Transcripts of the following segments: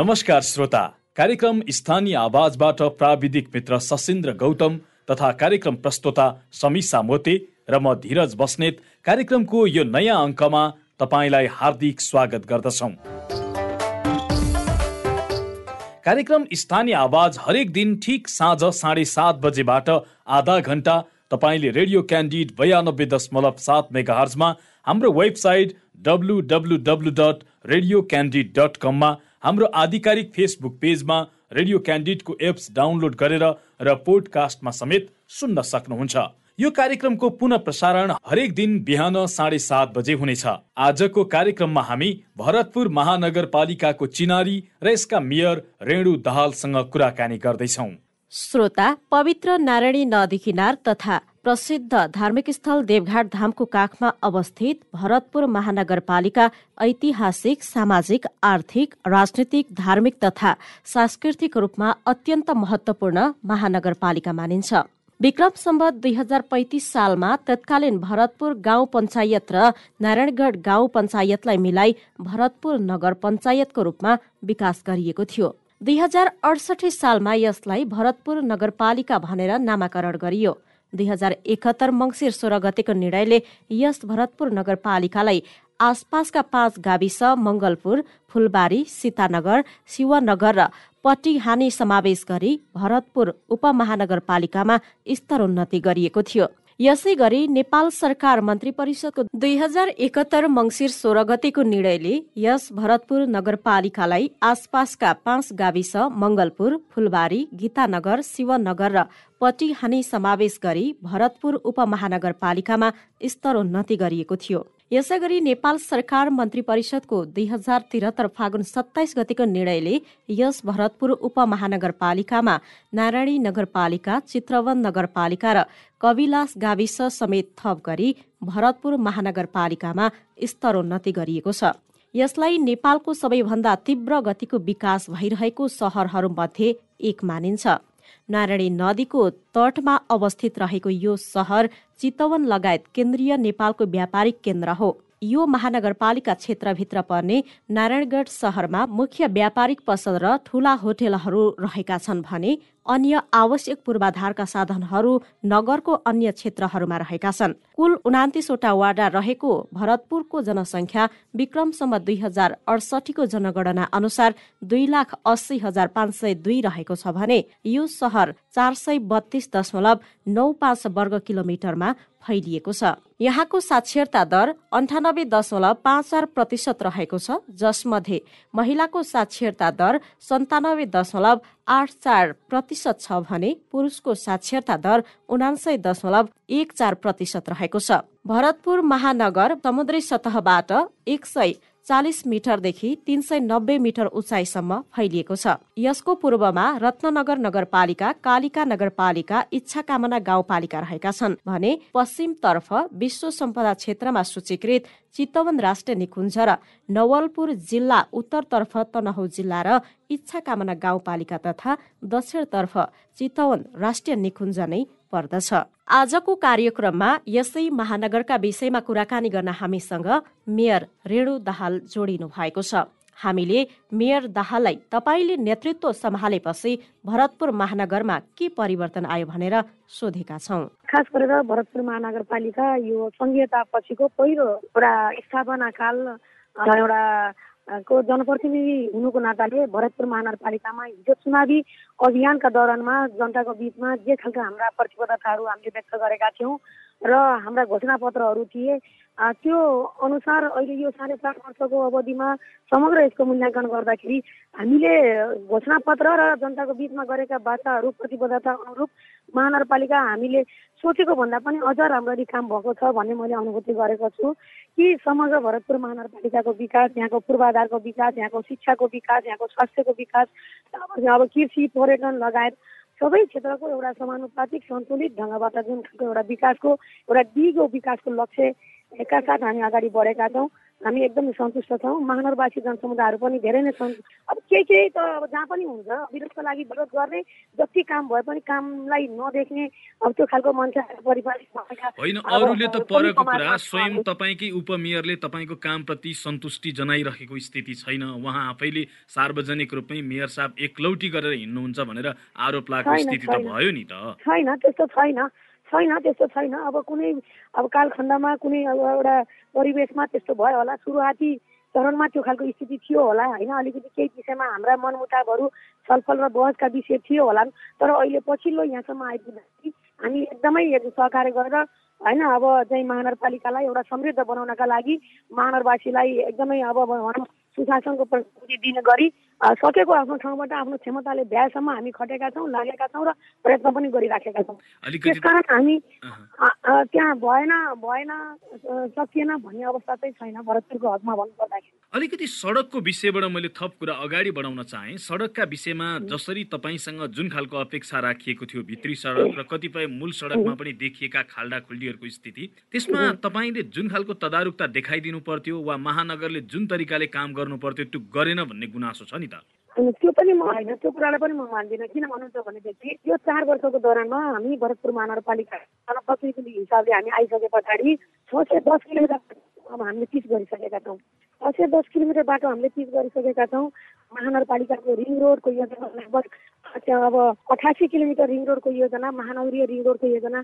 नमस्कार श्रोता। कार्यक्रम स्थानीय आवाजबाट प्राविधिक मित्र सशिन्द्र गौतम तथा कार्यक्रम प्रस्तोता समीसा मोते र म धीरज बस्नेत। कार्यक्रमको यो नयाँ अङ्कमा तपाईँलाई हार्दिक स्वागत गर्दछौँ। कार्यक्रम स्थानीय आवाज हरेक दिन ठिक साँझ साढे सात बजेबाट आधा घन्टा तपाईँले रेडियो क्यान्डिड बयानब्बे दशमलव सात मेगा हर्जमा हाम्रो website W W W dot radio candid dot कममा हाम्रो आधिकारिक फेसबुक पेजमा रेडियो क्यान्डिडको एप्स डाउनलोड गरेर र पोडकास्टमा समेत सुन्न सक्नुहुन्छ। यो कार्यक्रमको पुनः प्रसारण हरेक दिन बिहान साढे सात बजे हुनेछ। आजको कार्यक्रममा हामी भरतपुर महानगरपालिकाको चिनारी र यसका मेयर रेणु दहालसँग कुराकानी गर्दैछौ। श्रोता पवित्र नारायणी नदी किनार तथा प्रसिद्ध धार्मिक स्थल देवघाट धामको काखमा अवस्थित भरतपुर महानगरपालिका ऐतिहासिक सामाजिक आर्थिक राजनीतिक धार्मिक तथा सांस्कृतिक रूपमा अत्यन्त महत्वपूर्ण महानगरपालिका मानिन्छ। विक्रम सम्बत दुई हजार पैतिस सालमा तत्कालीन भरतपुर गाउँ पञ्चायत र नारायणगढ गाउँ पञ्चायतलाई मिलाई भरतपुर नगर पञ्चायतको रूपमा विकास गरिएको थियो। दुई हजार अडसठी सालमा यसलाई भरतपुर नगरपालिका भनेर नामाकरण गरियो। दुई हजार एकहत्तर मङ्सिर सोह्र गतेको निर्णयले यस भरतपुर नगरपालिकालाई आसपासका पाँच गाविस मङ्गलपुर फुलबारी सीतानगर शिवनगर र पटिहानी समावेश गरी भरतपुर उपमहानगरपालिकामा स्तरोन्नति गरिएको थियो। यसै गरी नेपाल सरकार मन्त्री परिषदको दुई हजार एकहत्तर मङ्सिर सोह्र गतेको निर्णयले यस भरतपुर नगरपालिकालाई आसपासका पाँच गाविस मङ्गलपुर फुलबारी गीतानगर शिवनगर र पटिहानी समावेश गरी भरतपुर उपमहानगरपालिकामा स्तरोन्नति गरिएको थियो। यसै गरी नेपाल सरकार मन्त्री परिषदको दुई हजार त्रिहत्तर फागुन सत्ताइस गतिको निर्णयले यस भरतपुर उपमहानगरपालिकामा नारायणी नगरपालिका चित्रवन नगरपालिका र कविलास गाविस समेत थप गरी भरतपुर महानगरपालिकामा स्तरोन्नति गरिएको छ। यसलाई नेपालको सबैभन्दा तीव्र गतिको विकास भइरहेको सहरहरूमध्ये एक मानिन्छ। नारायणी नदीको तटमा अवस्थित रहेको यो सहर चितवन लगायत केन्द्रीय नेपालको व्यापारिक केन्द्र हो। यो महानगरपालिका क्षेत्रभित्र पर्ने नारायणगढ सहरमा मुख्य व्यापारिक पसल र ठूला होटेलहरू रहेका छन् भने अन्य आवश्यक पूर्वाधारका साधनहरू नगरको अन्य क्षेत्रहरूमा रहेका छन्। कुल उनातिसवटा वार्डा रहेको भरतपुरको जनसङ्ख्या विक्रमसम्म दुई हजार अडसठीको जनगणना अनुसार दुई लाख अस्सी हजार पाँच सय दुई रहेको छ भने यो सहर चार सय बत्तीस दशमलव नौ पाँच वर्ग किलोमिटरमा फैलिएको छ। यहाँको साक्षरता दर अन्ठानब्बे दशमलव पाँच चार प्रतिशत रहेको छ जसमध्ये महिलाको साक्षरता दर सन्तानब्बे दशमलव आठ चार प्रतिशत छ भने पुरुषको साक्षरता दर उनासय दशमलव एक चार प्रतिशत रहेको छ। भरतपुर महानगर समुद्री सतहबाट एक सय चालिस मिटरदेखि तीन सय नब्बे मिटर उचाइसम्म फैलिएको छ। यसको पूर्वमा रत्ननगर नगरपालिका कालिका नगरपालिका इच्छा कामना गाउँपालिका रहेका छन् भने पश्चिमतर्फ विश्व सम्पदा क्षेत्रमा सूचीकृत चितवन राष्ट्रिय निकुञ्ज र नवलपुर जिल्ला उत्तरतर्फ तनहु जिल्ला र इच्छा कामना गाउँपालिका तथा दक्षिणतर्फ चितवन राष्ट्रिय निकुञ्ज नै पर्दछ। आजको कार्यक्रममा यसै महानगरका विषयमा कुराकानी गर्न हामीसँग मेयर रेणु दाहाल जोडिनु भएको छ। हामीले मेयर दाहाललाई तपाईँले नेतृत्व सम्हालेपछि भरतपुर महानगरमा के परिवर्तन आयो भनेर सोधेका छौँ। खास गरेर भरतपुर महानगरपालिका यो संघीयता पछिको पहिलो एउटा स्थापना काल एउटा को जनप्रतिनिधि हुनुको नाताले भरतपुर महानगरपालिकामा हिजो चुनावी अभियानका दौरानमा जनताको बिचमा जे खालका हाम्रा प्रतिबद्धताहरू हामीले व्यक्त गरेका थियौँ र हाम्रा घोषणापत्रहरू थिए। त्यो अनुसार अहिले यो साढे चार वर्षको अवधिमा समग्र यसको मूल्याङ्कन गर्दाखेरि हामीले घोषणापत्र र जनताको बिचमा गरेका वार्ताहरू प्रतिबद्धता अनुरूप महानगरपालिका हामीले सोचेको भन्दा पनि अझ राम्ररी काम भएको छ भन्ने मैले अनुभूति गरेको छु कि समग्र भरतपुर महानगरपालिकाको विकास यहाँको पूर्वाधारको विकास यहाँको शिक्षाको विकास यहाँको स्वास्थ्यको विकास अब कृषि पर्यटन लगायत सबै क्षेत्रको एउटा समानुपातिक सन्तुलित ढङ्गबाट जुन खालको एउटा विकासको एउटा दिगो विकासको लक्ष्य एका साथ हामी अगाडि बढेका छौँ। हामी एकदमै सन्तुष्ट छौँ। महानगरवासी जनसमुदायहरू पनि धेरै नै छन् अब केही केही त अब जहाँ पनि हुन्छ विरोधको लागि विरोध गर्ने जति काम भए पनि कामलाई नदेख्ने अब त्यो खालको मान्छे होइन अरूले त परेको कुरा स्वयं तपाईँकै उपमेयरले तपाईँको कामप्रति सन्तुष्टि जनाइरहेको स्थिति छैन। उहाँ आफैले सार्वजनिक रूपमै मेयर साहब एकलौटी गरेर हिँड्नुहुन्छ भनेर आरोप लागेको स्थिति त भयो नि त। छैन त्यस्तो छैन। छैन त्यस्तो छैन। अब कुनै अब कालखण्डमा कुनै अब एउटा परिवेशमा त्यस्तो भयो होला। सुरुवाती चरणमा त्यो खालको स्थिति थियो होला होइन? अलिकति केही विषयमा हाम्रा मनमुटावहरू छलफल र बहसका विषय थियो होला। तर अहिले पछिल्लो यहाँसम्म आइपुग्दाखेरि हामी एकदमै सहकार्य गरेर होइन? अब चाहिँ महानगरपालिकालाई एउटा समृद्ध बनाउनका लागि महानगरवासीलाई एकदमै अब भनौँ सुशासनको प्रस्तुति दिने गरी सकेको आफ्नो ठाउँबाट आफ्नो क्षमताले भ्याएसम्म हामी खटेका छौँ लागेका छौँ र प्रयत्न पनि गरिराखेका छौँ। त्यसकारण हामी त्यहाँ भएन भएन सकिएन भन्ने अवस्था चाहिँ छैन भरतपुरको हदमा भन्नुपर्दाखेरि। अलिकति सडकको विषयबाट मैले थप कुरा अगाडि बढाउन चाहेँ। सडकका विषयमा जसरी तपाईँसँग जुन खालको अपेक्षा राखिएको थियो भित्री सडक र कतिपय मूल सडकमा पनि देखिएका खाल्डा खुल्डीहरूको स्थिति त्यसमा तपाईँले जुन खालको तदारुकता देखाइदिनु पर्थ्यो वा महानगरले जुन तरिकाले काम गर्नु पर्थ्यो त्यो गरेन भन्ने गुनासो छ नि त त्यो पनि म होइन त्यो कुरालाई पनि म मान्दिनँ। किन भन्नुहुन्छ भनेदेखि यो चार वर्षको दौरानमा हामी भरतपुर महानगरपालिका जनप्रतिनिधि हिसाबले हामी आइसके पछाडि छ सय दस किलोमिटर अब हामीले पिच गरिसकेका छौँ। सय दस किलोमिटर बाटो हामीले पिच गरिसकेका छौँ। महानगरपालिकाको रिङ रोडको योजना लगभग अब अठासी किलोमिटर रिङ रोडको योजना महानगरीय रिङ रोडको योजना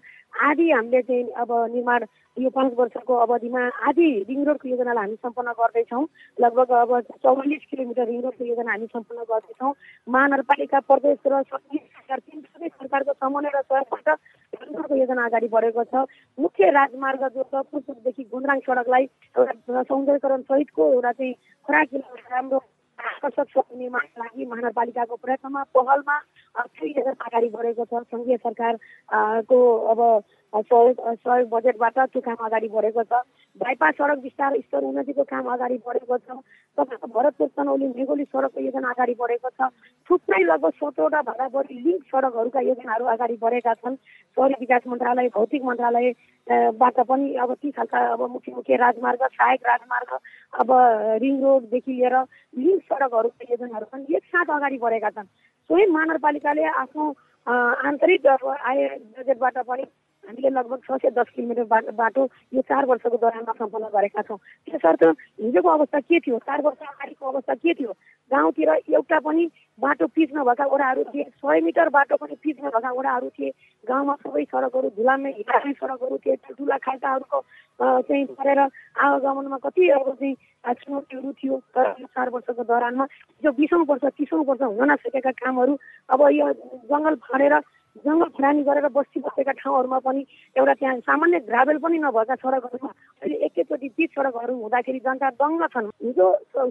आदि हामीले चाहिँ अब निर्माण यो पाँच वर्षको अवधिमा आदि रिङ रोडको योजनालाई हामी सम्पन्न गर्दैछौँ। लगभग अब चौवालिस किलोमिटर रिङ रोडको योजना हामी सम्पन्न गर्दैछौँ। महानगरपालिका प्रदेश र सरकार तिन सबै सरकारको समन्वय र सहयोगबाट योजना अगाडि बढेको छ। मुख्य राजमार्ग जो छ पुर्सुकदेखि गुन्द्राङ सडकलाई एउटा सौन्दर्यकरण सहितको एउटा चाहिँ खराक राम्रो आकर्षक निर्माणको लागि महानगरपालिकाको प्रयत्नमा पहलमा अगाडि बढेको छ। सङ्घीय सरकारको अब सहयोग सहयोग बजेटबाट त्यो काम अगाडि बढेको छ। बाइपास सडक विस्तार स्तर उन्नतिको काम अगाडि बढेको छ तपाईँको भरतपुर तनौली मेघोली सडकको योजना अगाडि बढेको छ थुप्रै लगभग सत्रवटा भन्दा बढी लिङ्क सडकहरूका योजनाहरू अगाडि बढेका छन् सहरी विकास मन्त्रालय भौतिक मन्त्रालयबाट पनि अब ती खालका अब मुख्य मुख्य राजमार्ग सहायक राजमार्ग अब रिङ रोडदेखि लिएर लिङ्क सडकहरूका योजनाहरू पनि एकसाथ अगाडि बढेका छन् स्वयं महानगरपालिकाले आफ्नो आन्तरिक आय बजेटबाट पनि हामीले लगभग छ सय दस किलोमिटर बाटो यो चार वर्षको दौरानमा सम्पन्न गरेका छौँ। त्यसर्थ हिजोको अवस्था के थियो? चार वर्ष अगाडिको अवस्था के थियो? गाउँतिर एउटा पनि बाटो पिच नभएका वडाहरू थिए। सय मिटर बाटो पनि पिच नभएका वडाहरू थिए। गाउँमा सबै सडकहरू धुलामै हिँड्ने सडकहरू थिए। ठुल्ठुला खाल्टाहरूको चाहिँ परेर आवागमनमा कति अब चाहिँ चुनौतीहरू थियो। तर यो चार वर्षको दौरानमा जो बिसौँ वर्ष तिसौँ वर्ष हुन नसकेका कामहरू अब यो जङ्गल फाँडेर जङ्गल खरानी गरेर बस्ती बसेका ठाउँहरूमा पनि एउटा त्यहाँ सामान्य ग्राभेल पनि नभएका सडकहरूमा अहिले एकैचोटि पिच सडकहरू हुँदाखेरि जनता दङ्ग छन्। हिजो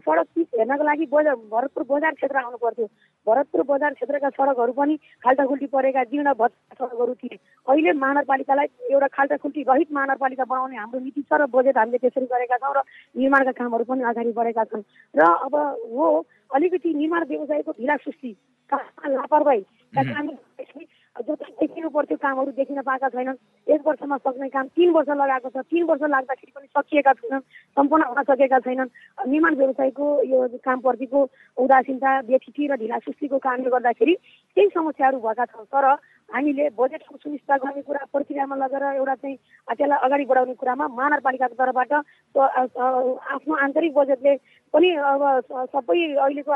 सडक पिच हेर्नको लागि बजार भरतपुर बजार क्षेत्र आउनु पर्थ्यो। भरतपुर बजार क्षेत्रका सडकहरू पनि खाल्टाखुल्टी परेका जीर्ण भत्का सडकहरू थिए। अहिले महानगरपालिकालाई एउटा खाल्टाखुल्टी रहित महानगरपालिका बनाउने हाम्रो नीति छ र बजेट हामीले त्यसरी गरेका छौँ र निर्माणका कामहरू पनि अगाडि बढेका छन्। र अब हो अलिकति निर्माण व्यवसायको ढिला सुस्ती लापरवाही। जति देखिनु पर्थ्यो कामहरू देखिन पाएका छैनन्। एक वर्षमा सक्ने काम तिन वर्ष लगाएको छ। तिन वर्ष लाग्दाखेरि पनि सकिएका छैनन् सम्पन्न हुन सकेका छैनन्। निर्माण व्यवसायको यो कामप्रतिको उदासीनता व्यथिति र ढिला सुस्तीको कारणले गर्दाखेरि केही समस्याहरू भएका छन्। तर हामीले बजेटको सुनिश्चित गर्ने कुरा प्रक्रियामा लगेर एउटा चाहिँ त्यसलाई अगाडि बढाउने कुरामा महानगरपालिकाको तर्फबाट आफ्नो आन्तरिक बजेटले पनि अब सबै अहिलेको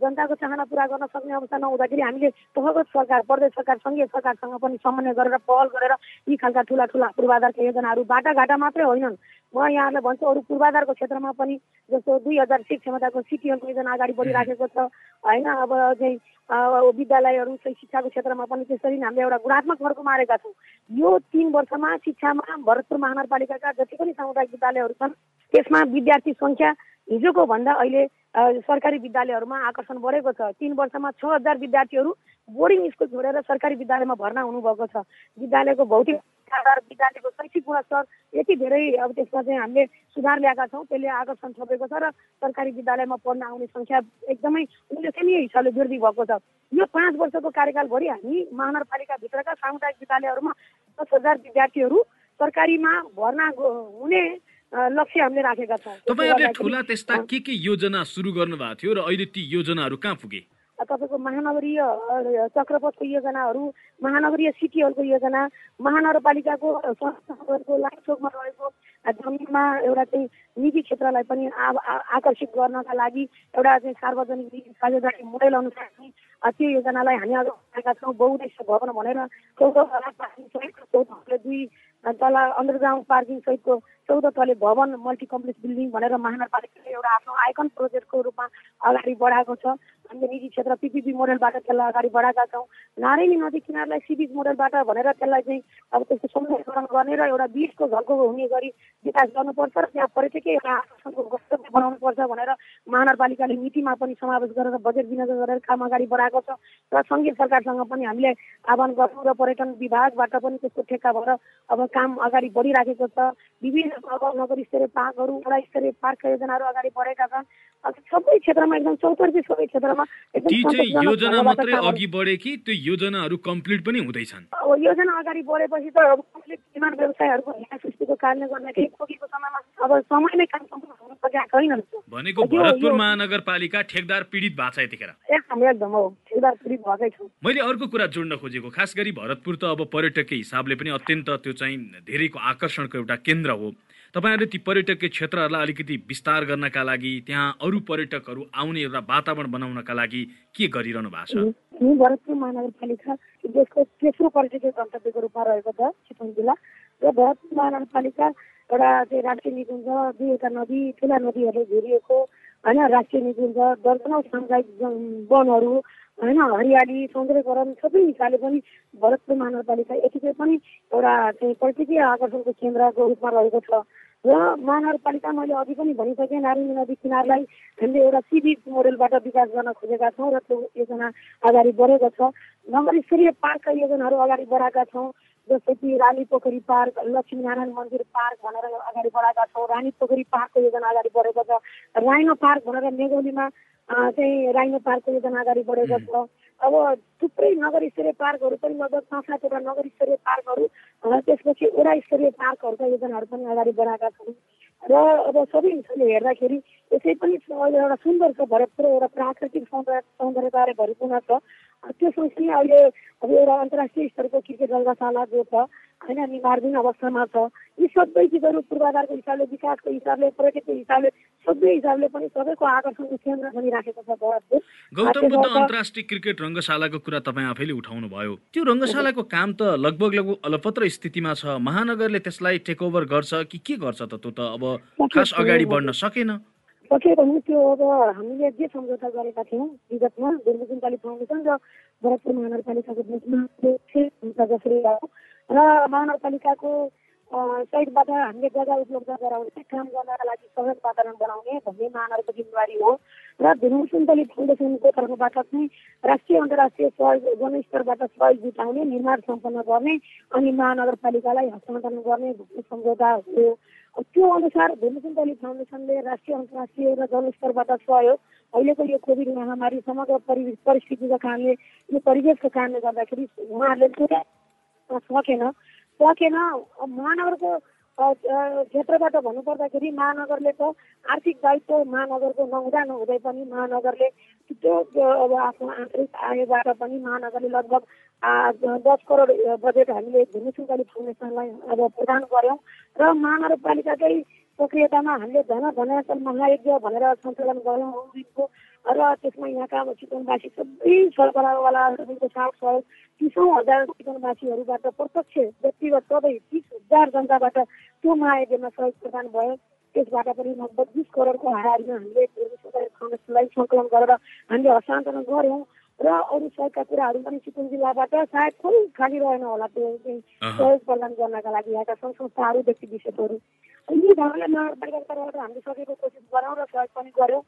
जनताको चाहना पुरा गर्न सक्ने अवस्था नहुँदाखेरि हामीले तहगत सरकार प्रदेश सरकार सङ्घीय सरकारसँग पनि समन्वय गरेर पहल गरेर यी खालका ठुला ठुला पूर्वाधारका योजनाहरू बाटाघाटा मात्रै होइनन्। म यहाँलाई भन्छु अरू पूर्वाधारको क्षेत्रमा पनि जस्तो दुई हजार सिट क्षमताको सिटिएलको योजना अगाडि बढिराखेको छ। होइन अब चाहिँ विद्यालयहरू शिक्षाको क्षेत्रमा पनि त्यसरी नै हामीले एउटा गुणात्मक वर्ग मारेका छौँ। यो तिन वर्षमा शिक्षामा भरतपुर महानगरपालिकाका जति पनि सामुदायिक विद्यालयहरू छन् त्यसमा विद्यार्थी सङ्ख्या हिजोको भन्दा अहिले सरकारी विद्यालयहरूमा आकर्षण बढेको छ। तिन वर्षमा छ हजार विद्यार्थीहरू बोर्डिङ स्कुल छोडेर सरकारी विद्यालयमा भर्ना हुनुभएको छ। विद्यालयको भौतिक आधार विद्यालयको शैक्षिक गुणस्तर यति धेरै अब त्यसमा चाहिँ हामीले सुधार ल्याएका छौँ त्यसले आकर्षण थपेको छ र सरकारी विद्यालयमा पढ्न आउने सङ्ख्या एकदमै उल्लेखनीय हिसाबले वृद्धि भएको छ। यो पाँच वर्षको कार्यकालभरि हामी महानगरपालिकाभित्रका सामुदायिक विद्यालयहरूमा दस हजार विद्यार्थीहरू सरकारीमा भर्ना हुने लक्ष्य हामीले राखेका छौँ। तपाईँहरूले ठुला त्यस्ता के के योजना सुरु गर्नु भएको थियो र अहिले ती योजनाहरू कहाँ पुगे? तपाईँको महानगरीय चक्रपथको योजनाहरू महानगरीय सिटीहरूको योजना महानगरपालिकाको संस्थाहरूको लाइचोकमा रहेको जमिनमा एउटा चाहिँ निजी क्षेत्रलाई पनि आकर्षित गर्नका लागि एउटा चाहिँ सार्वजनिक साझेदारी मोडेल अनुसार चाहिँ त्यो योजनालाई हामी अगाडि बढाएका छौँ बहुउद्देश्य भवन भनेर चौध पार्किङ सहितको चौध तले दुई तला अन्डरग्राउन्ड पार्किङ सहितको चौध तले भवन मल्टी कम्प्लेक्स बिल्डिङ भनेर महानगरपालिकाले एउटा आफ्नो आइकन प्रोजेक्टको रूपमा अगाडि बढाएको छ। हामीले निजी क्षेत्र पिपिपी मोडेलबाट त्यसलाई अगाडि बढाएका छौँ। नारायणी नदी किनारलाई सिबिज मोडेलबाट भनेर त्यसलाई चाहिँ अब त्यसको सौन्दर्यकरण गर्ने र एउटा बिचको झल्को हुने गरी विकास गर्नुपर्छ र त्यहाँ पर्यटकीय एउटा आकर्षणको गन्तव्य बनाउनुपर्छ भनेर महानगरपालिकाले नीतिमा पनि समावेश गरेर बजेट विनियोजन गरेर काम अगाडि बढाएको छ र सङ्घीय सरकारसँग पनि हामीले आह्वान गर्छौँ र पर्यटन विभागबाट पनि त्यसको ठेक्का भएर अब काम अगाडि बढिराखेको छ। विभिन्न अब नगर स्तरीय पार्कहरू वडा स्तरीय पार्कका योजनाहरू अगाडि बढेका छन् सबै क्षेत्रमा एकदम चौतर्फी सबै क्षेत्रमा एकदम ती चाहिँ योजना मात्रै अघि बढे कि त्यो योजनाहरू कम्प्लिट पनि हुँदैछन्? अब योजना अगाडि बढेपछि त अब कसैले निर्माण व्यवसायहरूको हिँडा सृष्टिको कारणले गर्दाखेरि तोकेको समयमा अब समयमै काम सम्पूर्ण हुन सकेका छैन भनेको भरतपुर महानगरपालिका ठेकदार पीडित भएको छ यतिखेर। एकदम एकदम हो। ठेकदार पीडित भएकै छौँ। मैले अर्को कुरा जोड्न खोजेको खास गरी भरतपुर त अब पर्यटकीय हिसाबले पनि अत्यन्त त्यो चाहिँ धेरैको आकर्षणको एउटा केन्द्र हो। तपाईँहरूले ती पर्यटकीय क्षेत्रहरूलाई अलिकति विस्तार गर्नका लागि त्यहाँ अरू पर्यटकहरू आउने एउटा वातावरण बनाउनका लागि के गरिरहनु भएको छ? भरतपुर महानगरपालिका देशको तेस्रो पर्यटकीय गन्तव्यको रूपमा रहेको छ चितवन जिल्ला। र भरतपुर महानगरपालिका एउटा चाहिँ राष्ट्रिय निकुञ्ज दुईवटा नदी ठुला नदीहरूले घेरिएको होइन राष्ट्रिय निकुञ्ज दर्जनौँ सामुदायिक वनहरू होइन हरियाली सौन्दर्यकरण सबै हिसाबले पनि भरतपुर महानगरपालिका यतिकै पनि एउटा चाहिँ पर्यटकीय आकर्षणको केन्द्रको रूपमा रहेको छ। र महानगरपालिका मैले अघि पनि भनिसकेँ नारायणी नदी किनारलाई हामीले एउटा सी बिच मोडेलबाट विकास गर्न खोजेका छौँ र त्यो योजना अगाडि बढेको छ। नगर स्तरीय पार्कका योजनाहरू अगाडि बढाएका छौँ। जस्तै कि रानी पोखरी पार्क लक्ष्मीनारायण मन्दिर पार्क भनेर अगाडि बढाएका छौँ। रानी पोखरी पार्कको योजना अगाडि बढेको छ। राइनो पार्क भनेर मेघौलीमा चाहिँ राइनो पार्कको योजना अगाडि बढेको छ। अब थुप्रै नगर स्तरीय पार्कहरू पनि लगभग पाँच सातवटा नगर स्तरीय पार्कहरू त्यसपछि वडा स्तरीय पार्कहरूका योजनाहरू पनि अगाडि बढाएका छौँ। र अब सबै हिसाबले हेर्दाखेरि यसै पनि अहिले एउटा सुन्दर छ भरतपुर एउटा प्राकृतिक सौन्दर्य सौन्दर्यताले भरिपूर्ण छ। त्यो सँगसँगै अहिले अब एउटा अन्तर्राष्ट्रिय स्तरको क्रिकेट रङ्गशाला जो छ होइन निर्माणाधीन अवस्थामा छ यी सबै चिजहरू पूर्वाधारको हिसाबले विकासको हिसाबले पर्यटकको हिसाबले सबै हिसाबले पनि सबैको आकर्षणको केन्द्र बनिराखेको छ भरतपुर गौतम बुद्ध अन्तर्राष्ट्रिय क्रिकेट रङ्गशालाको कुरा तपाईँ आफैले उठाउनु भयो त्यो रङ्गशालाको काम त लगभग लगभग अलपत्र स्थितिमा छ। महानगरले त्यसलाई टेक ओभर गर्छ कि के गर्छ त त्यो त अब खास अगाडि बढ्न सकेन। सके भने त्यो अब हामीले जे सम्झौता गरेका थियौँ विगतमा दुर्गुजुनपाली फाउन्डेसन र भरतपुर महानगरपालिकाको बिचमा जसरी र महानगरपालिकाको साइडबाट हामीले जग्गा उपलब्ध गराउने काम गर्नका लागि सहज वातावरण बनाउने भन्ने महानगरको जिम्मेवारी हो। र धुर्मुसुन्तली फाउन्डेसनको तर्फबाट चाहिँ राष्ट्रिय अन्तर्राष्ट्रिय सहयोग जनस्तरबाट सहयोग जुटाउने निर्माण सम्पन्न गर्ने अनि महानगरपालिकालाई हस्तान्तरण गर्ने भन्ने सम्झौता हो। त्यो अनुसार धुर्मुसुन्तली फाउन्डेसनले राष्ट्रिय अन्तर्राष्ट्रिय र जनस्तरबाट सहयोग अहिलेको यो कोभिड महामारी समग्र परि परिस्थितिको कारणले यो परिवेशको कारणले गर्दाखेरि उहाँहरूले सकेन। सकेन महानगरको क्षेत्रबाट भन्नुपर्दाखेरि महानगरले त आर्थिक दायित्व महानगरको नहुँदा नहुँदै पनि महानगरले त्यो अब आफ्नो आन्तरिक आयबाट पनि महानगरले लगभग दस करोड बजेट हामीले धुर्मुसुन्तली फाउन्डेसनलाई अब प्रदान गऱ्यौँ र महानगरपालिकाकै सक्रियतामा हामीले धन धनाचल महायज्ञ भनेर सञ्चालन गऱ्यौँ र त्यसमा यहाँका अब चिकनवासी सबै सरबराहवाला सबैको साथ सहयोग तिसौँ हजार चिकनवासीहरूबाट प्रत्यक्ष व्यक्तिगत सबै तिस हजार जनताबाट त्यो महायज्ञमा सहयोग प्रदान भयो। त्यसबाट पनि लगभग बिस करोडको हाराहारीमा हामीले सङ्कलन गरेर हामीले हस्तान्तरण गऱ्यौँ र अरू सहयोगका कुराहरू पनि चितवन जिल्लाबाट सायद खोइ खाली रहेन होला त्यो। सहयोग प्रदान गर्नका लागि यहाँका सङ्घ संस्थाहरू व्यक्ति विशेषहरू। यी ढङ्गले नगरपालिकाका तर्फबाट हामीले सकेको कोसिस गऱ्यौँ र सहयोग पनि गऱ्यौँ।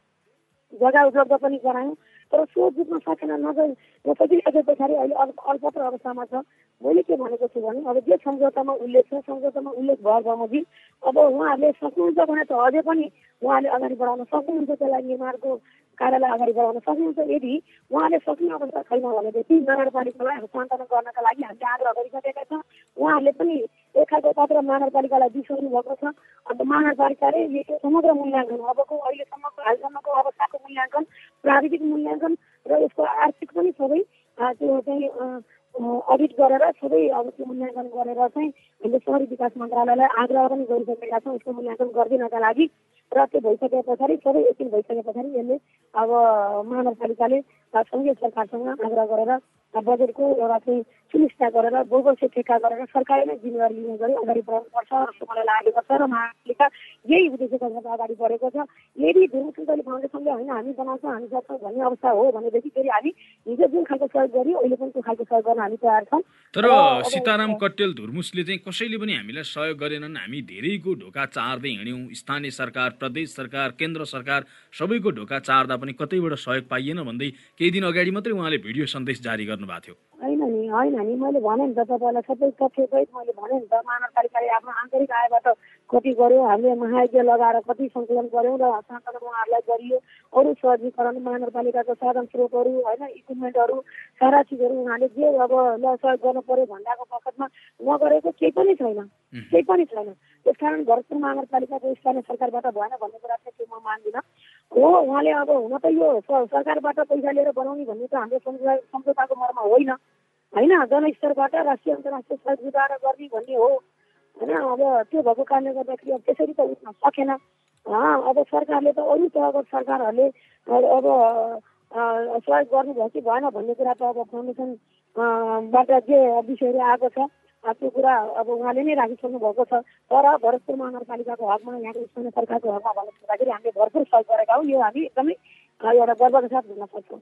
जग्गा उपलब्ध पनि गरायौँ। तर सो जित्न सकेन नगई र सकिसके पछाडि अहिले अल्प अल्पत्र अवस्थामा छ। मैले के भनेको छु भने अब जे सम्झौतामा उल्लेख छ सम्झौतामा उल्लेख भयो बमोजी अब उहाँहरूले सक्नुहुन्छ भने त अझै पनि उहाँले अगाडि बढाउन सक्नुहुन्छ त्यसलाई निर्माणको कार्यलाई अगाडि बढाउन सक्नुहुन्छ। यदि उहाँले सक्ने अवस्था छैन भनेदेखि नगरपालिकालाई हस्तान्तरण गर्नका लागि हामीले आग्रह गरिसकेका छौँ। उहाँहरूले पनि एक खालको पत्र महानगरपालिकालाई दिइसक्नु भएको छ। अन्त महानगरपालिकाले यो समग्र मूल्याङ्कन अबको अहिलेसम्मको हालसम्मको अवस्थाको मूल्याङ्कन प्राविधिक मूल्याङ्कन र यसको आर्थिक पनि सबै त्यो चाहिँ अडिट गरेर सबै अब त्यो मूल्याङ्कन गरेर चाहिँ हामीले सहरी विकास मन्त्रालयलाई आग्रह पनि गरिसकेका छौँ। यसको मूल्याङ्कन गरिदिनका लागि र त्यो भइसके पछाडि सबै एकछिन भइसके पछाडि यसले अब महानगरपालिकाले सङ्घीय सरकारसँग आग्रह गरेर बजेटको एउटा चाहिँ सुनिश्चित गरेर बोगस ठेक्का गरेर सरकारले नै जिम्मेवारी लिने गरी अगाडि बढाउनुपर्छ जस्तो मलाई लागेको छ र महापालिका यही उद्देश्यका साथ अगाडि बढेको छ। यदि धुर्म फाउन्डेसनले होइन हामी बनाउँछौँ हामी सक्छौँ भन्ने अवस्था हो भनेदेखि फेरि हामी हिजो जुन खालको सहयोग गरियो अहिले पनि त्यो खालको सहयोग गर्न हामी तयार छौँ। तर सीताराम कटेल धुर्मुसले चाहिँ कसैले पनि हामीलाई सहयोग गरेनन्। हामी धेरैको ढोका चार्दै हिँड्यौँ। स्थानीय सरकार प्रदेश सरकार केन्द्र सरकार सबैको ढोका चार्दा पनि कतैबाट सहयोग पाइएन भन्दै केही दिन अगाडि मात्रै उहाँले भिडियो सन्देश जारी गर्नु भएको थियो। होइन नि होइन नि मैले भने नि त तपाईँलाई सबै तथ्यसहित मैले भने नि त महानगरपालिकाले आफ्नो आन्तरिक आयबाट कति गर्यो हामीले महायज्ञ लगाएर कति सङ्कलन गऱ्यौँ र हस्तान्तरण उहाँहरूलाई गरियो। अरू सहजीकरण महानगरपालिकाको साधन स्रोतहरू होइन इक्विपमेन्टहरू सारा चिजहरू उहाँले जे अब ल सहयोग गर्नु पर्यो भन्दाको बखतमा नगरेको केही पनि छैन। केही पनि छैन। त्यस कारण भरतपुर महानगरपालिकाको स्थानीय सरकारबाट भएन भन्ने कुरा चाहिँ त्यो म मान्दिनँ। हो उहाँले अब हुन त यो सरकारबाट पैसा लिएर बनाउने भन्ने त हाम्रो सम्झौताको मर्म होइन। होइन जनस्तरबाट राष्ट्रिय अन्तर्राष्ट्रिय सहयोग जुटाएर गर्ने भन्ने हो। होइन? अब त्यो भएको कारणले गर्दाखेरि अब त्यसरी त उठ्न सकेन। अब सरकारले त अरू तहको सरकारहरूले अब सहयोग गर्नुभयो कि भएन भन्ने कुरा त अब फाउन्डेसनबाट जे विषयहरू आएको छ त्यो कुरा अब उहाँले नै राखिसक्नु भएको छ। तर भरतपुर महानगरपालिकाको हकमा यहाँको स्थानीय सरकारको हकमा भन्नु हामीले भरपुर सहयोग गरेका हौँ। यो हामी एकदमै एउटा गर्वका साथ भन्न सक्छौँ।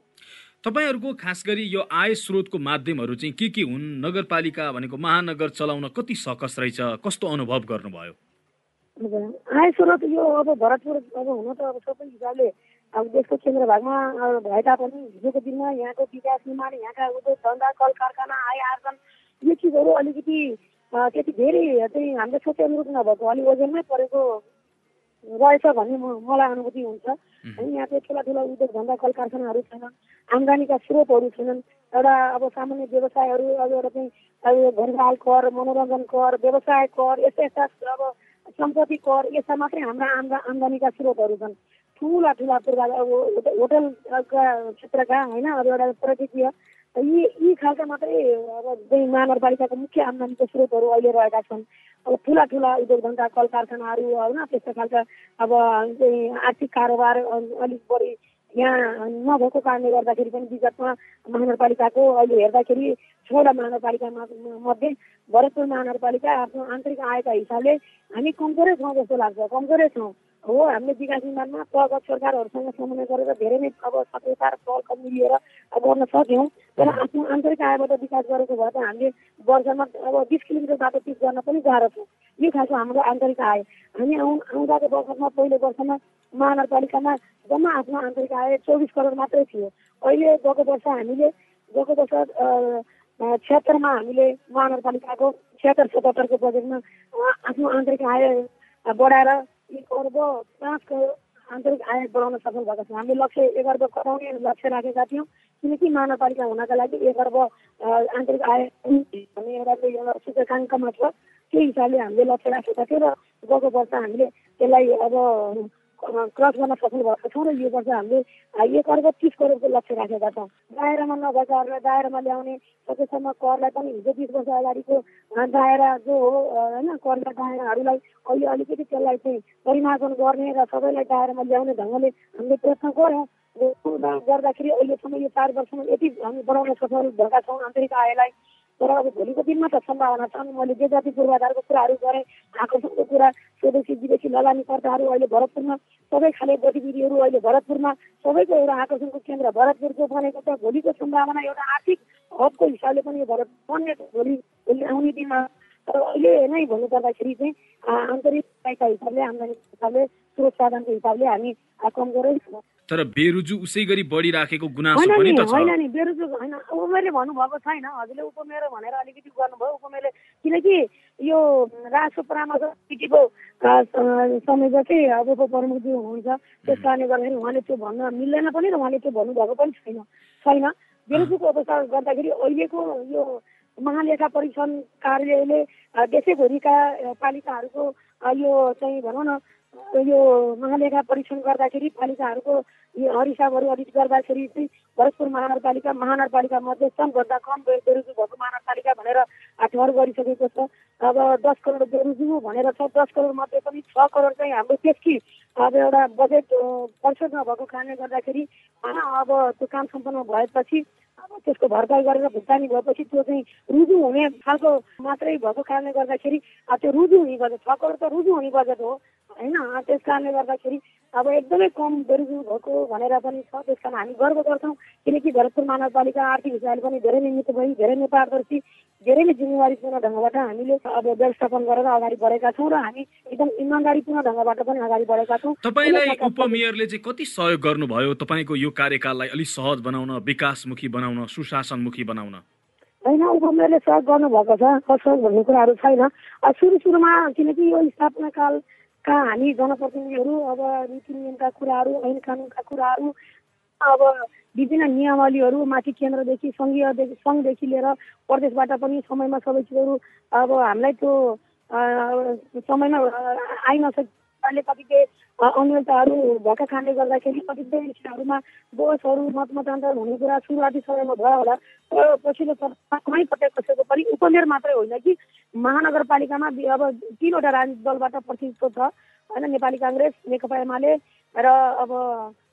तपाईँहरूको खास गरी यो आय स्रोतको माध्यमहरू चाहिँ के के हुन्? नगरपालिका भनेको महानगर चलाउन कति सकस रहेछ? कस्तो अनुभव गर्नुभयो? आय स्रोत यो अब भरतपुर अब हुन त अब सबै हिसाबले अब देशको केन्द्र भागमा भए तापनि हिजोको दिनमा यहाँको विकास निर्माण यहाँका उद्योग धन्दा कल कारखाना आय आर्जन यो चिजहरू अलिकति त्यति धेरै चाहिँ हाम्रो सोचे अनुरूप नभएको अलिक ओजनमै परेको रहेछ भन्ने मलाई अनुभूति हुन्छ। होइन यहाँ चाहिँ ठुला ठुला उद्योग धन्दा कल कारखानाहरू छैनन् आम्दानीका स्रोतहरू छैनन्। एउटा अब सामान्य व्यवसायहरू अब एउटा चाहिँ अब घरबाल कर मनोरञ्जन कर व्यवसाय कर यस्ता यस्ता अब सम्पत्ति कर यस्ता मात्रै हाम्रा आम्दा आम्दानीका स्रोतहरू छन्। ठुला ठुला पूर्वाधार अब होटलका क्षेत्रका होइन अब एउटा पर्यटकीय यी यी खालका मात्रै अब महानगरपालिकाको मुख्य आम्दानीको स्रोतहरू अहिले रहेका छन्। अब ठुला ठुला उद्योग धन्दा कल कारखानाहरू होइन त्यस्तो खालका अब आर्थिक कारोबार अलिक बढी यहाँ नभएको कारणले गर्दाखेरि पनि विगतमा महानगरपालिकाको अहिले हेर्दाखेरि छवटा महानगरपालिकामा मध्ये भरतपुर महानगरपालिका आफ्नो आन्तरिक आयका हिसाबले हामी कमजोरै छौँ जस्तो लाग्छ कमजोरै छौँ। हो हामीले विकास निर्माणमा तहगत सरकारहरूसँग समन्वय गरेर धेरै नै अब सचेता र पहल मिलिएर गर्न सक्यौँ। तर आफ्नो आन्तरिक आयबाट विकास गरेको भए त हामीले वर्षमा अब बिस किलोमिटर बाटो पिच गर्न पनि गाह्रो छ। यो खालको हाम्रो आन्तरिक आय। हामी आउँ आउँदाको वर्षमा पहिलो वर्षमा महानगरपालिकामा जम्मा आफ्नो आन्तरिक आय चौबिस करोड मात्रै थियो। अहिले गएको वर्ष हामीले गएको वर्ष क्षेत्रमा हामीले महानगरपालिकाको छिहत्तर सतहत्तरको बजेटमा आफ्नो आन्तरिक आय बढाएर एक अर्ब पाँच करोड आन्तरिक आय बढाउन सफल भएका छौँ हामीले लक्ष्य एक अर्ब कराउने लक्ष्य राखेका थियौँ किनकि महानगरपालिका हुनका लागि एक अर्ब आन्तरिक आय भन्ने एउटा एउटा सूचकाङ्कमा छ त्यही हिसाबले हामीले लक्ष्य राखेका थियौँ र गएको वर्ष हामीले त्यसलाई अब क्रस गर्न सफल भएका छौँ र यो वर्ष हामीले एक अर्ब तिस करोडको लक्ष्य राखेका छौँ दायरामा नभएकाहरूलाई दायरामा ल्याउने सकेसम्म करलाई पनि हिजो बिस वर्ष अगाडिको दायरा जो हो होइन करका दायराहरूलाई अहिले अलिकति त्यसलाई चाहिँ परिमार्जन गर्ने र सबैलाई दायरामा ल्याउने ढङ्गले हामीले प्रयत्न गऱ्यौँ गर्दाखेरि अहिलेसम्म यो चार वर्षमा यति हामी बढाउन सफल भएका छौँ। आन्तरिक आयलाई तर अब भोलिको दिनमा त सम्भावना छन् मैले जे जति पूर्वाधारको कुराहरू गरेँ आकर्षणको कुरा स्वदेशी विदेशी लगानीकर्ताहरू अहिले भरतपुरमा सबै खाले गतिविधिहरू अहिले भरतपुरमा सबैको एउटा आकर्षणको केन्द्र भरतपुरको बनेको छ। भोलिको सम्भावना एउटा आर्थिक हबको हिसाबले पनि यो भरत बन्ने भोलि भोलि आउने दिनमा। तर अहिले नै भन्नुपर्दाखेरि चाहिँ आन्तरिक हिसाबले आम्दानी हिसाबले स्रोत साधनको हिसाबले हामी कमजोरै छौँ तर बेरुजु उसै गरी बढिराखेको गुनासो पनि त छ। होइन नि बेरुजु होइन उमेरले भन्नुभएको छैन। हजुरले उपमेर भनेर अलिकति गर्नुभयो उपमेरले किनकि यो राजस्व परामर्श समितिको चाहिँ अब उपप्रमुखज्यू हुनुहुन्छ त्यस कारणले गर्दाखेरि उहाँले त्यो भन्न मिल्दैन पनि र उहाँले त्यो भन्नुभएको पनि छैन। छैन। बेरुजुको अवस्था गर्दाखेरि अहिलेको यो महालेखा परीक्षण कार्यालयले देशैभरिका पालिकाहरूको यो चाहिँ भनौँ न यो महालेखा परीक्षण गर्दाखेरि पालिकाहरूको हरिसाबहरू अडिट गर्दाखेरि चाहिँ भरतपुर महानगरपालिका महानगरपालिका मध्ये सबभन्दा कम बेरोजु भएको महानगरपालिका भनेर ठहर गरिसकेको छ। अब दस करोड बेरोजु भनेर छ दस करोड मध्ये पनि छ करोड चाहिँ हाम्रो त्यसकी अब एउटा बजेट परिशोध नभएको कारणले गर्दाखेरि अब त्यो काम सम्पन्न भएपछि अब त्यसको भरपाई गरेर भुक्तानी भएपछि त्यो चाहिँ रुजु हुने खालको मात्रै भएको कारणले गर्दाखेरि त्यो रुजु हुने बजेट छ करोड त रुजु हुने बजेट हो होइन? त्यस कारणले गर्दाखेरि अब एकदमै कम बेरोजु भएको भनेर पनि छ। त्यस कारण हामी गर्व गर्छौँ किनकि भरतपुर महानगरपालिका आर्थिक हिसाबले पनि धेरै निर्मित भई धेरै नै पारदर्शी धेरै नै जिम्मेवारीपूर्ण ढङ्गबाट हामीले अब व्यवस्थापन गरेर अगाडि बढेका छौँ र हामी एकदम इमान्दारीपूर्ण ढङ्गबाट पनि अगाडि बढेका छौँ। तपाईँलाई उपमेयरले चाहिँ कति सहयोग गर्नुभयो तपाईँको यो कार्यकाललाई अलिक सहज बनाउन विकासमुखी बनाउन सुशासनमुखी बनाउन? होइन उपमेयरले सहयोग गर्नुभएको छ। कसो भन्ने कुराहरू छैन। सुरु सुरुमा किनकि यो स्थापना कालका हामी जनप्रतिनिधिहरू अब नीति नियमका कुराहरू ऐन कानुनका कुराहरू अब विभिन्न नियमावलीहरू माथि केन्द्रदेखि सङ्घीयदेखि सङ्घदेखि लिएर प्रदेशबाट पनि समयमा सबै चिजहरू अब हामीलाई त्यो समयमा आइ नसकेकाले कतिपय अ, अन्यलताहरू भएका कारणले गर्दाखेरि कतिपय विषयहरूमा बहसहरू मत मतान्तर हुने कुरा सुरुवाती समयमा भयो होला। तर पछिल्लो समय कुनै पटक कसैको पनि उपमेयर मात्रै होइन कि महानगरपालिकामा अब तिनवटा राजनीतिक दलबाट प्रतिनिधित्व छ। होइन नेपाली काङ्ग्रेस नेकपा एमाले र अब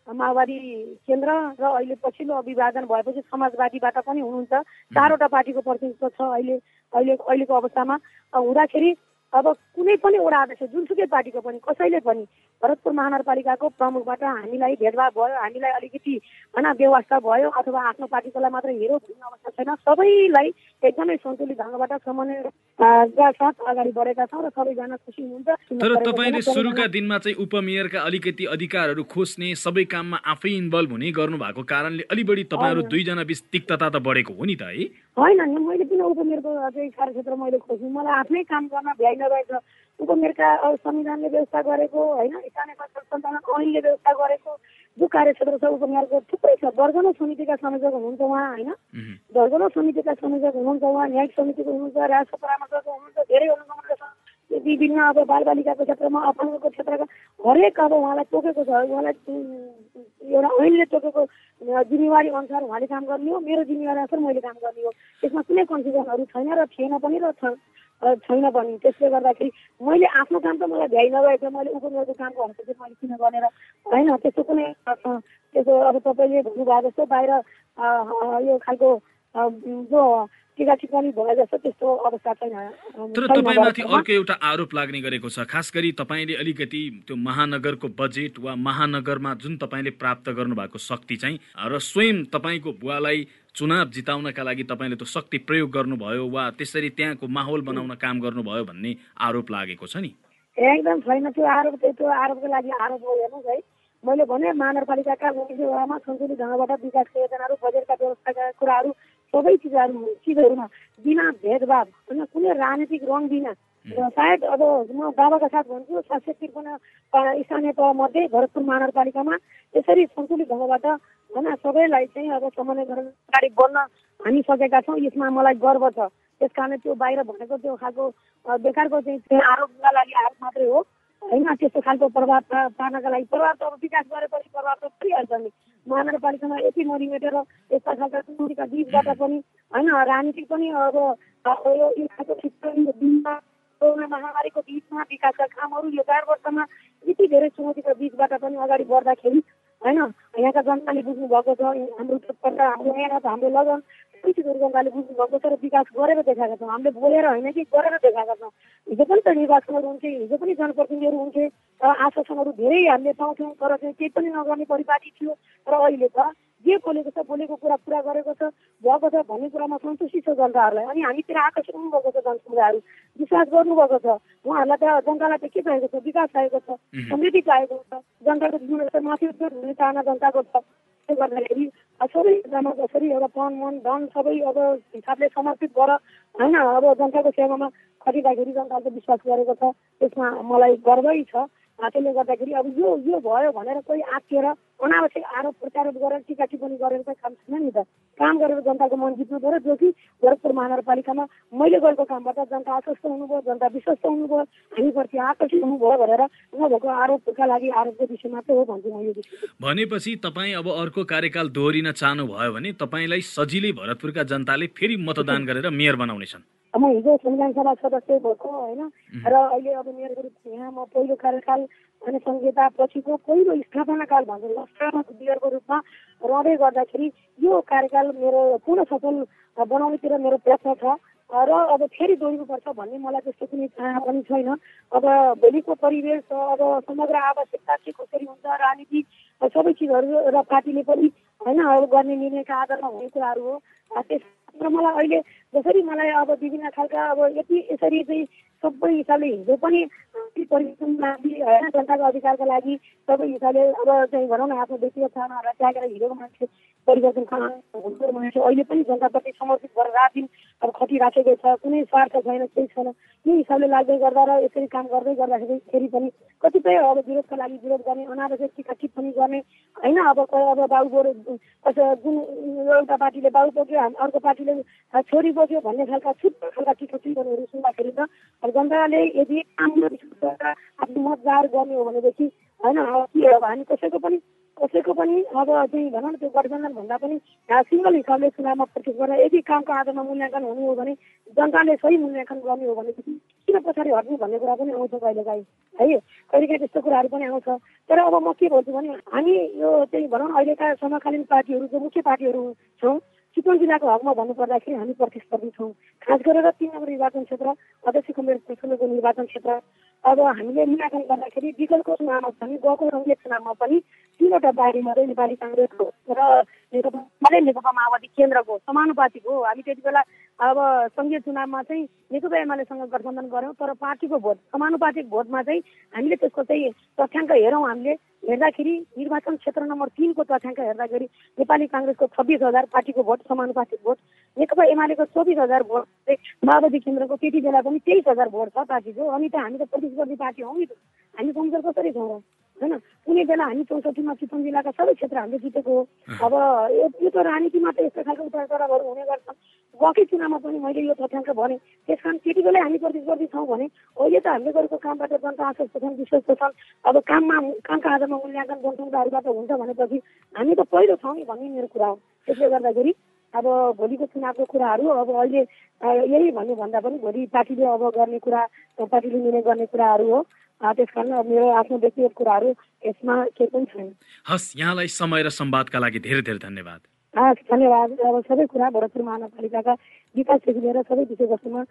माओवादी केन्द्र र अहिले पछिल्लो विभाजन भएपछि समाजवादीबाट पनि हुनुहुन्छ। चारवटा पार्टीको प्रतिनिधित्व छ अहिले अहिले अहिलेको अवस्थामा। हुँदाखेरि अब कुनै पनि एउटा अध्यक्ष जुनसुकै पार्टीको पनि कसैले पनि भरतपुर महानगरपालिकाको प्रमुखबाट हामीलाई भेदभाव भयो हामीलाई अलिकति होइन व्यवस्था भयो अथवा आफ्नो पार्टीकोलाई मात्र हेरो भन्ने अवस्था छैन। सबैलाई एकदमै सन्तुलित ढङ्गबाट समन्वयका साथ अगाडि बढेका छौँ र सबैजना खुसी हुनुहुन्छ। तर तपाईँले सुरुका दिनमा चाहिँ उपमेयरका अलिकति अधिकारहरू खोज्ने सबै काममा आफै इन्भल्भ हुने गर्नु भएको कारणले अलि बढी तपाईँहरू। दुईजना बिच तिक्तता त बढेको हो नि त है? होइन नि मैले किन उपमेयरको चाहिँ कार्यक्षेत्र मैले खोज्नु? मलाई आफ्नै काम गर्न भ्याइ नभएछ। उपमेयरका अब संविधानले व्यवस्था गरेको होइन? स्थानीय सञ्चालन ऐनले व्यवस्था गरेको जो कार्यक्षेत्र छ उपमेयरको थुप्रै छ। दर्जनौँ समितिका संयोजक हुनुहुन्छ उहाँ होइन। दर्जनौँ समितिका संयोजक हुनुहुन्छ उहाँ न्यायिक समितिको हुनुहुन्छ राजस्व परामर्शको हुनुहुन्छ धेरै हुनुहुन्छ विभिन्न अब बालबालिकाको क्षेत्रमा अपाङ्गको क्षेत्रका हरेक अब उहाँलाई तोकेको छ। उहाँलाई एउटा ऐनले तोकेको जिम्मेवारी अनुसार उहाँले काम गर्ने हो। मेरो जिम्मेवारी अनुसार मैले काम गर्ने हो। त्यसमा कुनै कन्फ्युजनहरू छैन र थिएन पनि र छैन पनि त्यसले गर्दाखेरि मैले आफ्नो काम त मलाई भ्याइ नभएको मैले उपमेयरको कामको हस्तक्षेप मैले किन गरेर होइन त्यस्तो कुनै त्यस्तो अब तपाईँले भन्नुभयो जस्तो बाहिर यो खालको जो तर तपाईँमाथि। अर्को एउटा आरोप लाग्ने गरेको छ। खास गरी तपाईँले अलिकति त्यो महानगरको बजेट वा महानगरमा जुन तपाईँले प्राप्त गर्नुभएको शक्ति चाहिँ र स्वयं तपाईँको बुवालाई चुनाव जिताउनका लागि तपाईँले त्यो शक्ति प्रयोग गर्नुभयो वा त्यसरी त्यहाँको माहौल बनाउन काम गर्नुभयो भन्ने आरोप लागेको छ नि? एकदम छैन त्यो आरोप त्यो आरोपको लागि आरोप हो हेर्नुहोस् है। मैले भने महानगरपालिकाका वडामा सन्तुलित ढङ्गबाट विकासका योजनाहरू बजेटका व्यवस्थाका कुराहरू सबै चिजहरू चिजहरूमा बिना भेदभाव होइन कुनै राजनीतिक रङ बिना। सायद अब म दावाका साथ भन्छु सात सय त्रिपन्न स्थानीय तह मध्ये भरतपुर महानगरपालिकामा यसरी सन्तुलित ढङ्गबाट होइन सबैलाई चाहिँ अब समन्वय गरेर अगाडि बढ्न हामी सकेका छौँ। यसमा मलाई गर्व छ। त्यस कारण त्यो बाहिर भनेको त्यो खालको बेकारको चाहिँ आरोपका लागि आरोप मात्रै हो। होइन त्यस्तो खालको प्रभाव पार्नका लागि। प्रभाव त अब विकास गरेपछि प्रभाव त परिहाल्छ नि। महानगरपालिकामा यति मरिमेटेर यस्ता खालका चुनौतीका बिचबाट पनि होइन राजनीतिक पनि अब यो खालको दिनमा कोरोना महामारीको बिचमा विकासका कामहरू यो चार वर्षमा यति धेरै चुनौतीको बिचबाट पनि अगाडि बढ्दाखेरि होइन? यहाँका जनताले बुझ्नु भएको छ हाम्रो तत्परता हाम्रो मेहनत हाम्रो लगन चिजहरू जनताले बुझ्नु भएको छ र विकास गरेर देखाएका छौँ। हामीले बोलेर होइन कि गरेर देखाएका छौँ। हिजो पनि त निर्वाचनहरू हुन्थे हिजो पनि जनप्रतिनिधिहरू हुन्थे र आश्वासनहरू धेरै हामीले पाउँथ्यौँ तर चाहिँ केही पनि नगर्ने परिपाटी थियो। र अहिले त जे बोलेको छ बोलेको कुरा पुरा गरेको छ भएको छ भन्ने कुरामा सन्तुष्टि छ जनताहरूलाई। अनि हामीतिर आकर्षित हुनुभएको छ जनसमुदायहरू। विश्वास गर्नुभएको छ। उहाँहरूलाई त जनतालाई त के चाहिएको छ? विकास चाहिएको छ। समृद्धि चाहिएको छ। जनताको जीवनस्तर माथि हुने चाहना जनताको छ। त्यसले गर्दाखेरि अब सबैजना जसरी एउटा तन मन धन सबै अब हिसाबले समर्पित गर होइन अब जनताको सेवामा खटिँदाखेरि जनताले विश्वास गरेको छ। त्यसमा मलाई गर्वै छ। त्यसले गर्दाखेरि अब यो यो भयो भनेर कोही आत्तिएर अनावश्यक आरोप प्रत्यारोप गरेर टिका टिप्पणी गरेर चाहिँ काम छैन नि त। काम गरेर जनताको मन जित्नु पऱ्यो जो कि गोरखपुर महानगरपालिकामा मैले गरेको कामबाट जनता आश्वस्त हुनुभयो जनता विश्वस्त हुनुभयो हामीप्रति आकर्षित हुनुभयो भनेर नभएको आरोपका लागि आरोपको विषय मात्रै हो भन्छु म यो विषय। भनेपछि तपाईँ अब अर्को कार्यकाल दोहोरिन चाहनुभयो भने तपाईँलाई सजिलै भरतपुरका जनताले फेरि मतदान गरेर मेयर बनाउनेछन्। म हिजो संविधान सभा सदस्य भएको होइन? र अहिले अब मेरो रूपमा यहाँ म पहिलो कार्यकाल अनि संहिता पछिको पहिलो स्थापना काल भन्छ लस्करमा मेयरको रूपमा रहँदै गर्दाखेरि यो कार्यकाल मेरो पूर्ण सफल बनाउनेतिर मेरो प्रयत्न छ। र अब फेरि दोहोरिनुपर्छ भन्ने मलाई त्यस्तो कुनै चाहना पनि छैन। अब भोलिको परिवेश अब समग्र आवश्यकता के कसरी हुन्छ राजनीति सबै चिजहरू र पार्टीले पनि होइन अब गर्ने निर्णयका आधारमा हुने कुराहरू हो। त्यस र मलाई अहिले जसरी मलाई अब विभिन्न खालका अब यति यसरी चाहिँ सबै हिसाबले हिजो पनि परिवर्तन लागि होइन जनताको अधिकारको लागि सबै हिसाबले अब चाहिँ भनौँ न आफ्नो व्यक्तिगत चाहनाहरूलाई त्यागेर हिँडेको मान्छे परिवर्तन हुनु मान्छे अहिले पनि जनताप्रति समर्पित भएर रात दिन अब खटिराखेको छ कुनै स्वार्थ छैन केही छैन। यही हिसाबले लाग्दै गर्दा र यसरी काम गर्दै गर्दाखेरि फेरि पनि कतिपय अब विरोधका लागि विरोध गर्ने अनावश्यक टिका टिप्पणी गर्ने होइन? अब अब बाबु गोरु जुन एउटा पार्टीले बाबु बोक्यो अर्को पार्टीले छोरी बोक्यो भन्ने खालका छुट्टै खालका टिका टिप्पणीहरू सुन्दाखेरि त अब जनताले यदि आफ्नो मत जाहेर गर्ने हो भनेदेखि होइन हामी कसैको पनि कसैको पनि अब चाहिँ भनौँ न त्यो गठबन्धन भन्दा पनि सिङ्गल हिसाबले चुनावमा प्रत्यक्ष गरेर यदि कामको आधारमा मूल्याङ्कन हुनु हो भने जनताले सही मूल्याङ्कन गर्ने हो भनेदेखि किन पछाडि हट्नु भन्ने कुरा पनि आउँछ कहिलेकाहीँ है? कहिलेकाहीँ त्यस्तो कुराहरू पनि आउँछ। तर अब म के भन्छु भने हामी यो चाहिँ भनौँ न अहिलेका समकालीन पार्टीहरू जो मुख्य पार्टीहरू छौँ चितवन जिल्लाको हकमा भन्नुपर्दाखेरि हामी प्रतिस्पर्धी छौँ। खास गरेर तिन नम्बर निर्वाचन क्षेत्र अध्यक्षको मेरो ठुलोको निर्वाचन क्षेत्र। अब हामीले मूल्याङ्कन गर्दाखेरि विगतको चुनावमा पनि गएको रङ्गित चुनावमा पनि तिनवटा बारी मात्रै नेपाली काङ्ग्रेसको र नेकपा नेकपा माओवादी केन्द्रको समानुपातिक हो। हामी त्यति बेला अब सङ्घीय चुनावमा चाहिँ नेकपा एमालेसँग गठबन्धन गऱ्यौँ तर पार्टीको भोट समानुपातिक भोटमा चाहिँ हामीले त्यसको चाहिँ तथ्याङ्क हेरौँ हामीले। हेर्दाखेरि निर्वाचन क्षेत्र नम्बर तिनको तथ्याङ्क हेर्दाखेरि नेपाली काङ्ग्रेसको छब्बिस हजार पार्टीको भोट समानुपातिक भोट नेकपा एमालेको चौबिस हजार भोट माओवादी केन्द्रको त्यति बेला पनि तेइस हजार भोट छ पार्टीको। अनि त हामी त प्रतिस्पर्धी पार्टी हौँ नि त। हामी कमजोर कसरी छौँ र? होइन? कुनै बेला हामी चौसठीमा चितवन जिल्लाका सबै क्षेत्र हामीले जितेको हो। अब यो त राजनीतिमा त यस्तो खालको उतार चढावहरू हुने गर्छन्। गएकै चुनावमा पनि मैले यो तथ्याङ्क भने त्यस कारण त्यति बेलै हामी प्रतिस्पर्धी छौँ भने अहिले त हामीले गरेको कामबाट जनता आश्वस्त छन् विश्वस्त छन्। अब काममा कामका आधारमा मूल्याङ्कन जनसङ्ख्याहरूबाट हुन्छ भनेपछि हामी त पहिलो छौँ नि भन्ने मेरो कुरा हो। त्यसले गर्दाखेरि अब भोलिको चुनावको कुराहरू अब अहिले यही भन्नु भन्दा पनि भोलि पार्टीले अब गर्ने कुरा पार्टीले निर्णय गर्ने कुराहरू हो। त्यस कारण मेरो आफ्नो व्यक्तिगत कुराहरू यसमा केही पनि छैन हस् यहाँलाई समय र संवादका लागि धेरै धेरै धन्यवाद। हस् धन्यवाद। अब सबै कुरा भरतपुर महानगरपालिकाका विकासदेखि लिएर सबै विषयवस्तुमा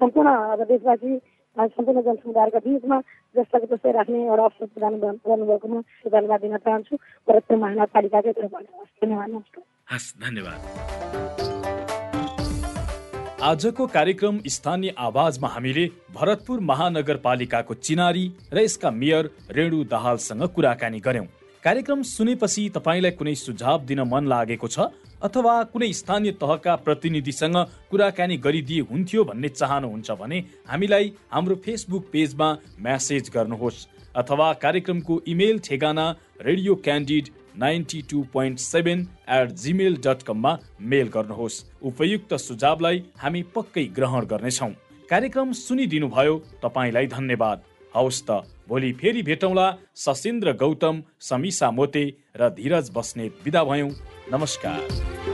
सम्पूर्ण अब देशवासी सम्पूर्ण जनसमुदायका बिचमा जस्ताको जस्तै राख्ने एउटा अवसर प्रदान गर्नुभएकोमा धन्यवाद दिन चाहन्छु। भरतपुर महानगरपालिकाकै तर्फबाट धन्यवाद नमस्कार। हस् धन्यवाद। आजको कार्यक्रम स्थानीय आवाजमा हामीले भरतपुर महानगरपालिकाको चिनारी र यसका मेयर रेणु दाहालसँग कुराकानी गर्यौं। कार्यक्रम सुनेपछि तपाईँलाई कुनै सुझाव दिन मन लागेको छ अथवा कुनै स्थानीय तहका प्रतिनिधिसँग कुराकानी गरिदिए हुन्थ्यो भन्ने चाहनुहुन्छ भने हामीलाई हाम्रो फेसबुक पेजमा म्यासेज गर्नुहोस् अथवा कार्यक्रमको इमेल ठेगाना radio candid ninety two point seven eight gmail dot कममा मेल गर्नुहोस्। उपयुक्त सुझावलाई हामी पक्कै ग्रहण गर्नेछौँ। कार्यक्रम सुनिदिनुभयो तपाईँलाई धन्यवाद। हवस् त भोलि फेरि भेटौँला। सशिन्द्र गौतम समिसा मोते र धीरज बस्नेत विदा भयौँ। नमस्कार।